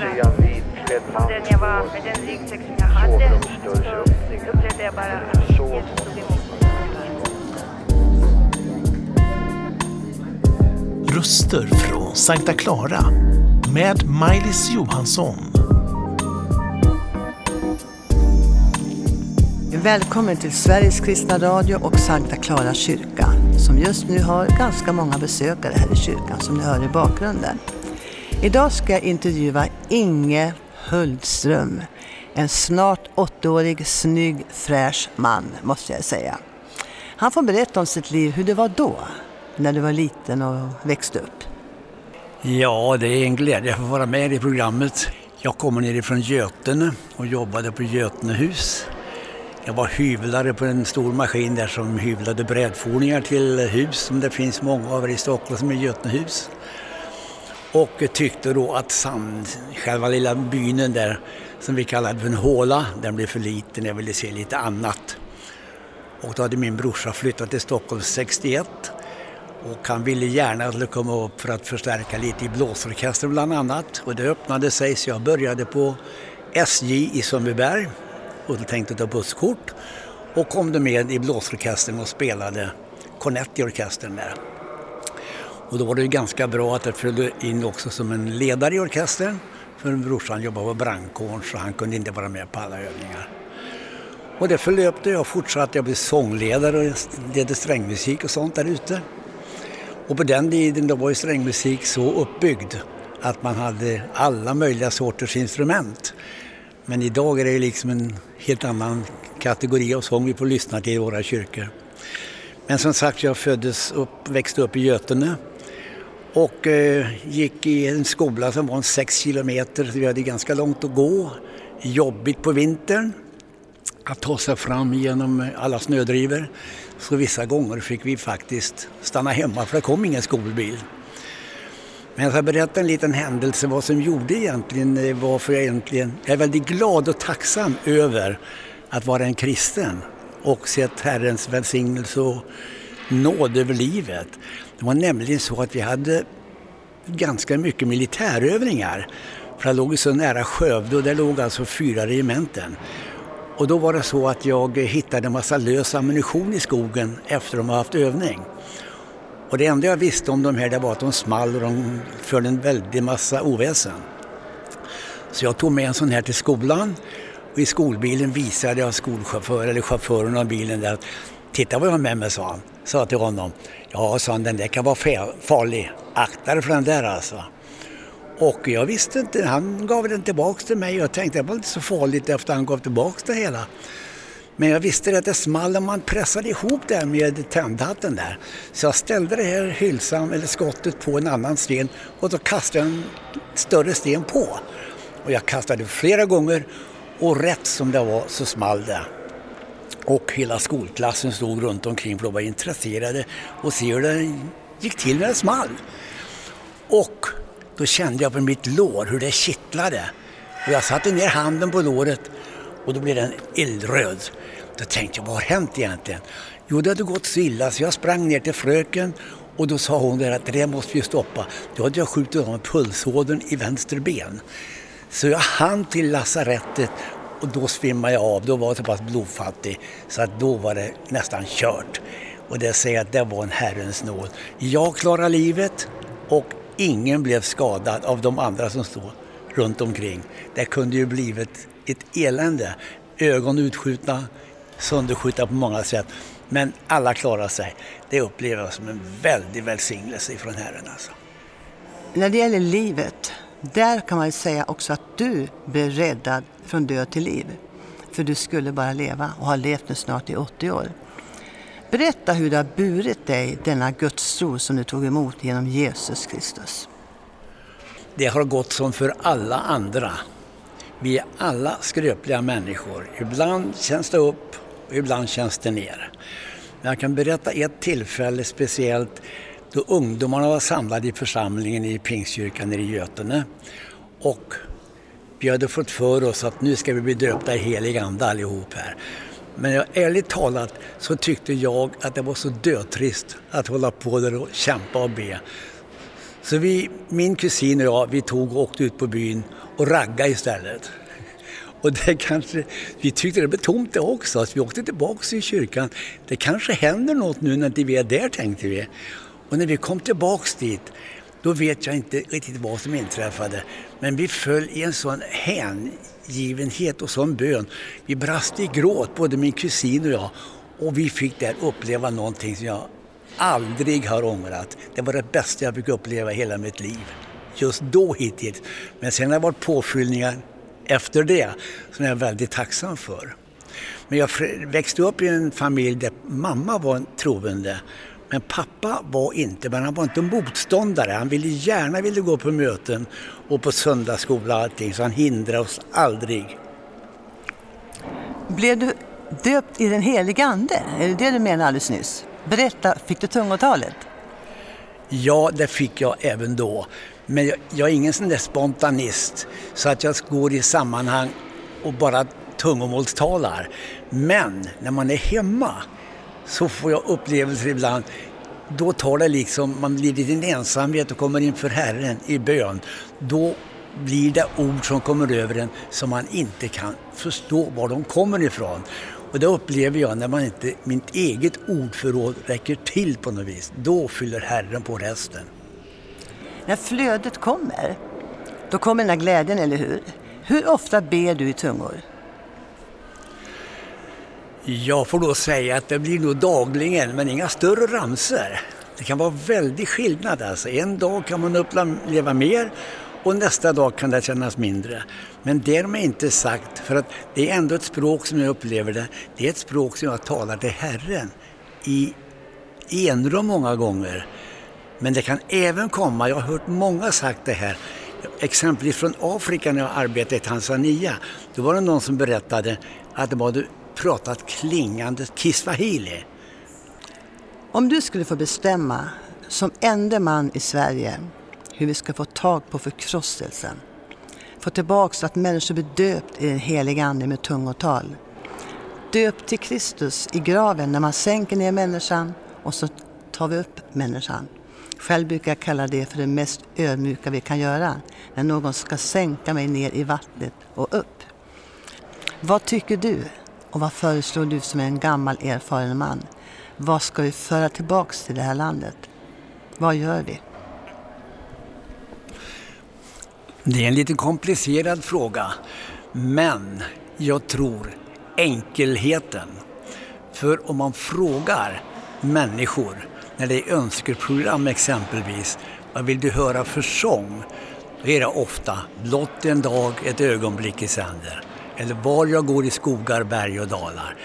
reagera på den jag var med den ryggsäck som jag hade. Så upplevde jag bara att Jesus tog emot mig. Röster från Sankta Clara med Maj-Lis Johansson. Välkommen till Sveriges kristna radio och Sankta Clara kyrka som just nu har ganska många besökare här i kyrkan som ni hör i bakgrunden. Idag ska jag intervjua Inge Hultström. En snart 80-årig, snygg, fräsch man måste jag säga. Han får berätta om sitt liv, hur det var då, när du var liten och växte upp. Ja, det är en glädje att få vara med i programmet. Jag kommer nerifrån Götene och jobbade på Götenehus. Jag var hyvlare på en stor maskin där som hyvlade brädfordringar till hus som det finns många av i Stockholm som är Götenehus. Och tyckte då att sand, själva lilla byn där som vi kallade för en håla, den blev för liten, jag ville se lite annat. Och då hade min brorsa flyttat till Stockholm 61 och han ville gärna att jag komma upp för att förstärka lite i blåsorkestern bland annat. Och det öppnade sig så jag började på SJ i Sundbyberg och tänkte ta busskort och kom då med i blåsorkestern och spelade kornett i orkestern där. Och då var det ju ganska bra att jag följde in också som en ledare i orkestern. För brorsan jobbade på brandkåren så han kunde inte vara med på alla övningar. Och det förlöpte jag fortsatte. Jag blev sångledare och ledde strängmusik och sånt där ute. Och på den tiden då var ju strängmusik så uppbyggd att man hade alla möjliga sorters instrument. Men idag är det liksom en helt annan kategori av sång vi får lyssna till i våra kyrkor. Men som sagt, jag föddes upp, växte upp i Götene och eh, gick i en skola som var en sex kilometer, så vi hade ganska långt att gå. Jobbigt på vintern att ta sig fram genom eh, alla snödrivor. Så vissa gånger fick vi faktiskt stanna hemma för det kom ingen skolbil. Men jag ska berätta en liten händelse vad som gjorde egentligen, eh, varför jag egentligen, jag är väldigt glad och tacksam över att vara en kristen och sett Herrens välsignelse och nåd över livet. Det var nämligen så att vi hade ganska mycket militärövningar. För det låg så nära Skövde och där låg alltså fyra regementen. Och då var det så att jag hittade en massa lös ammunition i skogen efter att de haft övning. Och det enda jag visste om de här det var att de small och de förde en väldig massa oväsen. Så jag tog med en sån här till skolan och i skolbilen visade jag skolchauffören eller chauffören av bilen där Titta vad jag har med mig, sa han. Sa till honom. Ja, sa han, den där kan vara farlig. Akta dig för den där alltså. Och jag visste inte, han gav den tillbaks till mig och jag tänkte det var inte så farligt efter han gav tillbaks det hela. Men jag visste att det small om man pressade ihop det med tändhatten där. Så jag ställde det här hylsan eller skottet på en annan sten och då kastade jag en större sten på. Och jag kastade flera gånger och rätt som det var så small det. Och hela skolklassen stod runt omkring för de var intresserade och se hur det gick till när det small. Och då kände jag på mitt lår hur det kittlade. Och jag satte ner handen på låret och då blev den eldröd. Då tänkte jag, vad har hänt egentligen? Jo, det hade gått så illa så jag sprang ner till fröken och då sa hon där att det måste vi stoppa. Då hade jag skjutit av pulsådern i vänster ben. Så jag hann till lasarettet och då svimmade jag av. Då var jag så pass blodfattig så att då var det nästan kört. Och det säger att det var en Herrens nåd. Jag klarade livet och ingen blev skadad av de andra som stod runt omkring. Det kunde ju blivit ett elände. Ögon utskjutna, sönderskjutna på många sätt. Men alla klarade sig. Det upplever jag som en väldig välsignelse från Herren. Alltså. När det gäller livet, där kan man säga också att du blev räddad från död till liv. För du skulle bara leva och har levt nu snart i 80 år. Berätta hur det har burit dig, denna gudstro som du tog emot genom Jesus Kristus. Det har gått som för alla andra. Vi är alla skröpliga människor. Ibland känns det upp och ibland känns det ner. Men Jag kan berätta ett tillfälle speciellt då ungdomarna var samlade i församlingen i Pingstkyrkan i Götene. Och vi hade fått för oss att nu ska vi bli döpta i helig ande allihop här. Men jag, ärligt talat så tyckte jag att det var så dötrist att hålla på där och kämpa och be. Så vi, min kusin och jag, vi tog och åkte ut på byn och raggade istället. Och det kanske, vi tyckte det blev tomt det också, så vi åkte tillbaka till kyrkan. Det kanske händer något nu när inte vi är där, tänkte vi. Och när vi kom tillbaks dit, då vet jag inte riktigt vad som inträffade. Men vi föll i en sån hängivenhet och sån bön. Vi brast i gråt, både min kusin och jag. Och vi fick där uppleva någonting som jag aldrig har ångrat. Det var det bästa jag fick uppleva i hela mitt liv. Just då hittills. Men sen har det varit påfyllningar efter det som jag är väldigt tacksam för. Men jag växte upp i en familj där mamma var en troende. Men pappa var inte, men han var inte motståndare. Han ville gärna ville gå på möten och på söndagsskola och allting, så han hindrade oss aldrig. Blev du döpt i den heliga Ande? Är det det du menade alldeles nyss? Berätta, fick du tungotalet? Ja, det fick jag även då. Men jag, jag är ingen sån där spontanist så att jag går i sammanhang och bara tungomålstalar. Men när man är hemma så får jag upplevelser ibland då tar det liksom, man blir i sin ensamhet och kommer inför Herren i bön. Då blir det ord som kommer över en som man inte kan förstå var de kommer ifrån. Och det upplever jag när man inte, mitt eget ordförråd räcker till på något vis. Då fyller Herren på resten. När flödet kommer, då kommer den här glädjen, eller hur? Hur ofta ber du i tungor? Jag får då säga att det blir nog dagligen, men inga större ramser. Det kan vara väldig skillnad alltså. En dag kan man uppleva mer och nästa dag kan det kännas mindre. Men därmed inte sagt, för att det är ändå ett språk som jag upplever det, det är ett språk som jag talar till Herren i enrum många gånger. Men det kan även komma, jag har hört många sagt det här, exempelvis från Afrika när jag arbetade i Tanzania. Då var det någon som berättade att de hade pratat klingande kiswahili. Om du skulle få bestämma som enda man i Sverige hur vi ska få tag på förkrosselsen. Få tillbaks att människor blir döpt i den heliga Ande med tungotal. Döpt till Kristus i graven när man sänker ner människan och så tar vi upp människan. Själv brukar jag kalla det för det mest ödmjuka vi kan göra. När någon ska sänka mig ner i vattnet och upp. Vad tycker du? Och vad föreslår du som är en gammal erfaren man? Vad ska vi föra tillbaks till det här landet? Vad gör vi? Det är en lite komplicerad fråga, men jag tror enkelheten. För om man frågar människor när det är önskeprogram exempelvis, vad vill du höra för sång? Då är det ofta blott en dag, ett ögonblick i sänder. Eller var jag går i skogar, berg och dalar.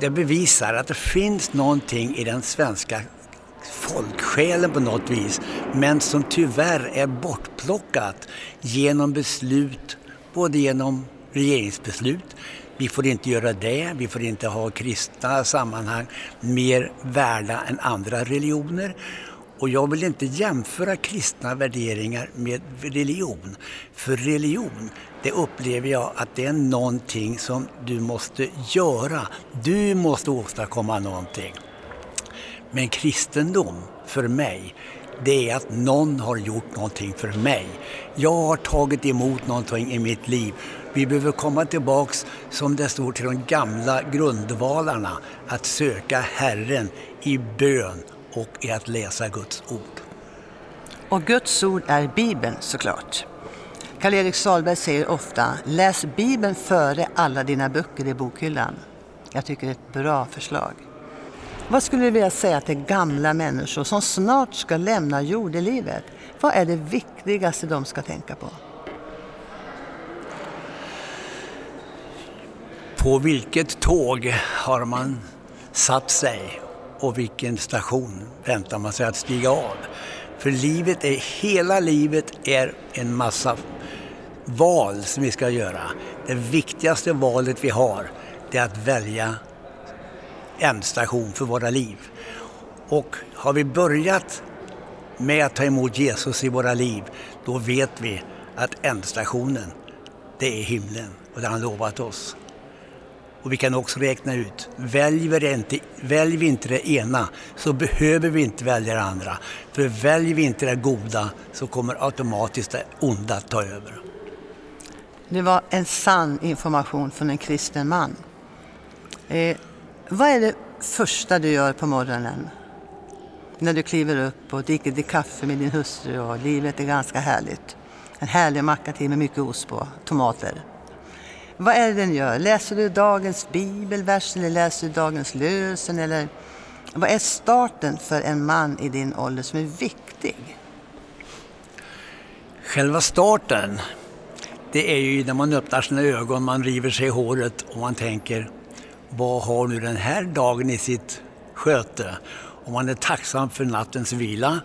Det bevisar att det finns någonting i den svenska folksjälen på något vis, men som tyvärr är bortplockat genom beslut, både genom regeringsbeslut, vi får inte göra det, vi får inte ha kristna sammanhang mer värda än andra religioner. Och jag vill inte jämföra kristna värderingar med religion. För religion, det upplever jag att det är någonting som du måste göra. Du måste åstadkomma någonting. Men kristendom, för mig, det är att någon har gjort någonting för mig. Jag har tagit emot någonting i mitt liv. Vi behöver komma tillbaks, som det står, till de gamla grundvalarna. Att söka Herren i bön och i att läsa Guds ord. Och Guds ord är Bibeln såklart. Karl-Erik Salberg säger ofta, läs Bibeln före alla dina böcker i bokhyllan. Jag tycker det är ett bra förslag. Vad skulle du vilja säga till gamla människor som snart ska lämna jordelivet? Vad är det viktigaste de ska tänka på? På vilket tåg har man satt sig och vilken station väntar man sig att stiga av? För livet är, hela livet är en massa val som vi ska göra. Det viktigaste valet vi har, det är att välja ändstation för våra liv. Och har vi börjat med att ta emot Jesus i våra liv, då vet vi att ändstationen, det är himlen och det har han lovat oss. Och vi kan också räkna ut, väljer vi, inte, väljer vi inte det ena så behöver vi inte välja det andra. För väljer vi inte det goda så kommer automatiskt det onda att ta över. Det var en sann information från en kristen man. Eh, vad är det första du gör på morgonen? När du kliver upp och dricker ditt kaffe med din hustru och livet är ganska härligt. En härlig macka till med mycket ost på, tomater. Vad är det den gör? Läser du dagens bibelvers eller läser du dagens lösen? Eller vad är starten för en man i din ålder som är viktig? Själva starten, det är ju när man öppnar sina ögon, man river sig i håret och man tänker vad har nu den här dagen i sitt sköte? Och man är tacksam för nattens vila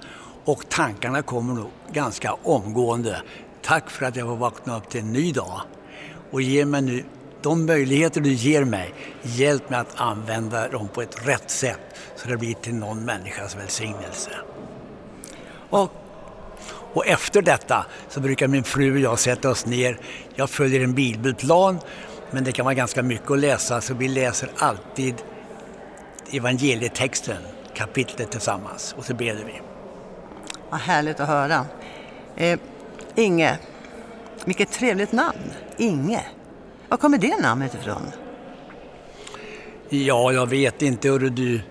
och tankarna kommer nog ganska omgående. Tack för att jag får vakna upp till en ny dag och ge mig nu de möjligheter du ger mig, hjälp mig att använda dem på ett rätt sätt så det blir till någon människas välsignelse. Och, och efter detta så brukar min fru och jag sätta oss ner. Jag följer en bibelplan men det kan vara ganska mycket att läsa så vi läser alltid evangelietexten, kapitlet tillsammans och så ber vi. Vad härligt att höra. Eh, Inge, vilket trevligt namn. Inge. Var kommer det namnet ifrån? Ja, jag vet inte hur du.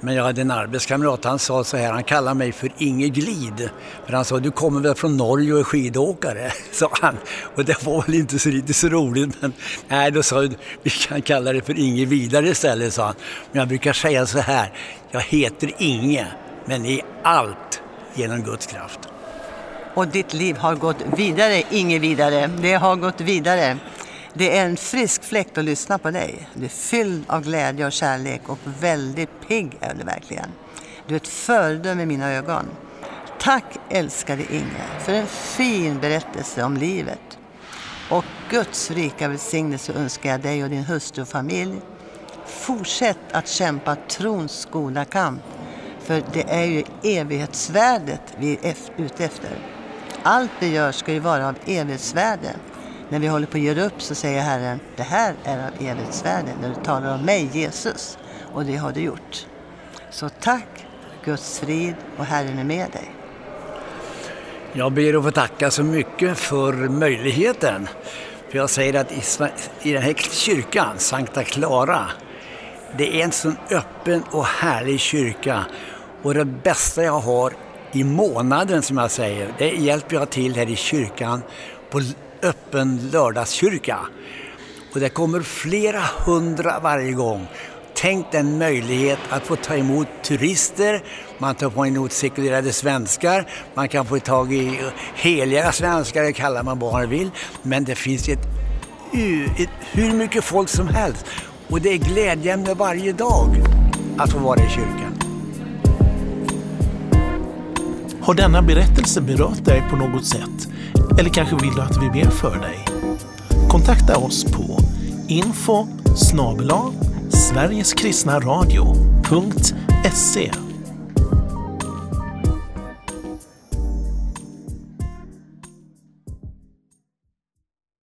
Men jag hade en arbetskamrat, han sa så här, han kallade mig för Inge Glid. För han sa, du kommer väl från Norge och är skidåkare? sa han. Och det var väl inte så, lite så roligt. Men nej, då sa jag, vi kan kalla det för Inge Vidare istället, sa han. Men jag brukar säga så här, jag heter Inge, men i allt genom Guds kraft. Och ditt liv har gått vidare, Inge Vidare. Det har gått vidare. Det är en frisk fläkt att lyssna på dig. Du är fylld av glädje och kärlek och väldigt pigg är du verkligen. Du är ett föredöme i mina ögon. Tack älskade Inge för en fin berättelse om livet. Och Guds rika välsignelse önskar jag dig och din hustru och familj. Fortsätt att kämpa trons goda kamp. För det är ju evighetsvärdet vi är ute efter. Allt vi gör ska ju vara av evighetsvärde. När vi håller på att göra upp så säger Herren, det här är av evighetsvärde när du talar om mig, Jesus. Och det har du gjort. Så tack, Guds frid och Herren är med dig. Jag ber att få tacka så mycket för möjligheten. För jag säger att i, den här kyrkan, Sankta Clara, det är en sån öppen och härlig kyrka. Och det bästa jag har i månaden som jag säger, det hjälper jag till här i kyrkan på öppen lördagskyrka. Och det kommer flera hundra varje gång. Tänk den möjlighet att få ta emot turister, man tar emot sekulerade svenskar, man kan få tag i heliga svenskar, det kallar man vad man vill. Men det finns ett, ett, hur mycket folk som helst. Och det är glädjeämne varje dag att få vara i kyrkan. Har denna berättelse berört dig på något sätt? Eller kanske vill du att vi ber för dig? Kontakta oss på info snabel-sverigeskristnaradio.se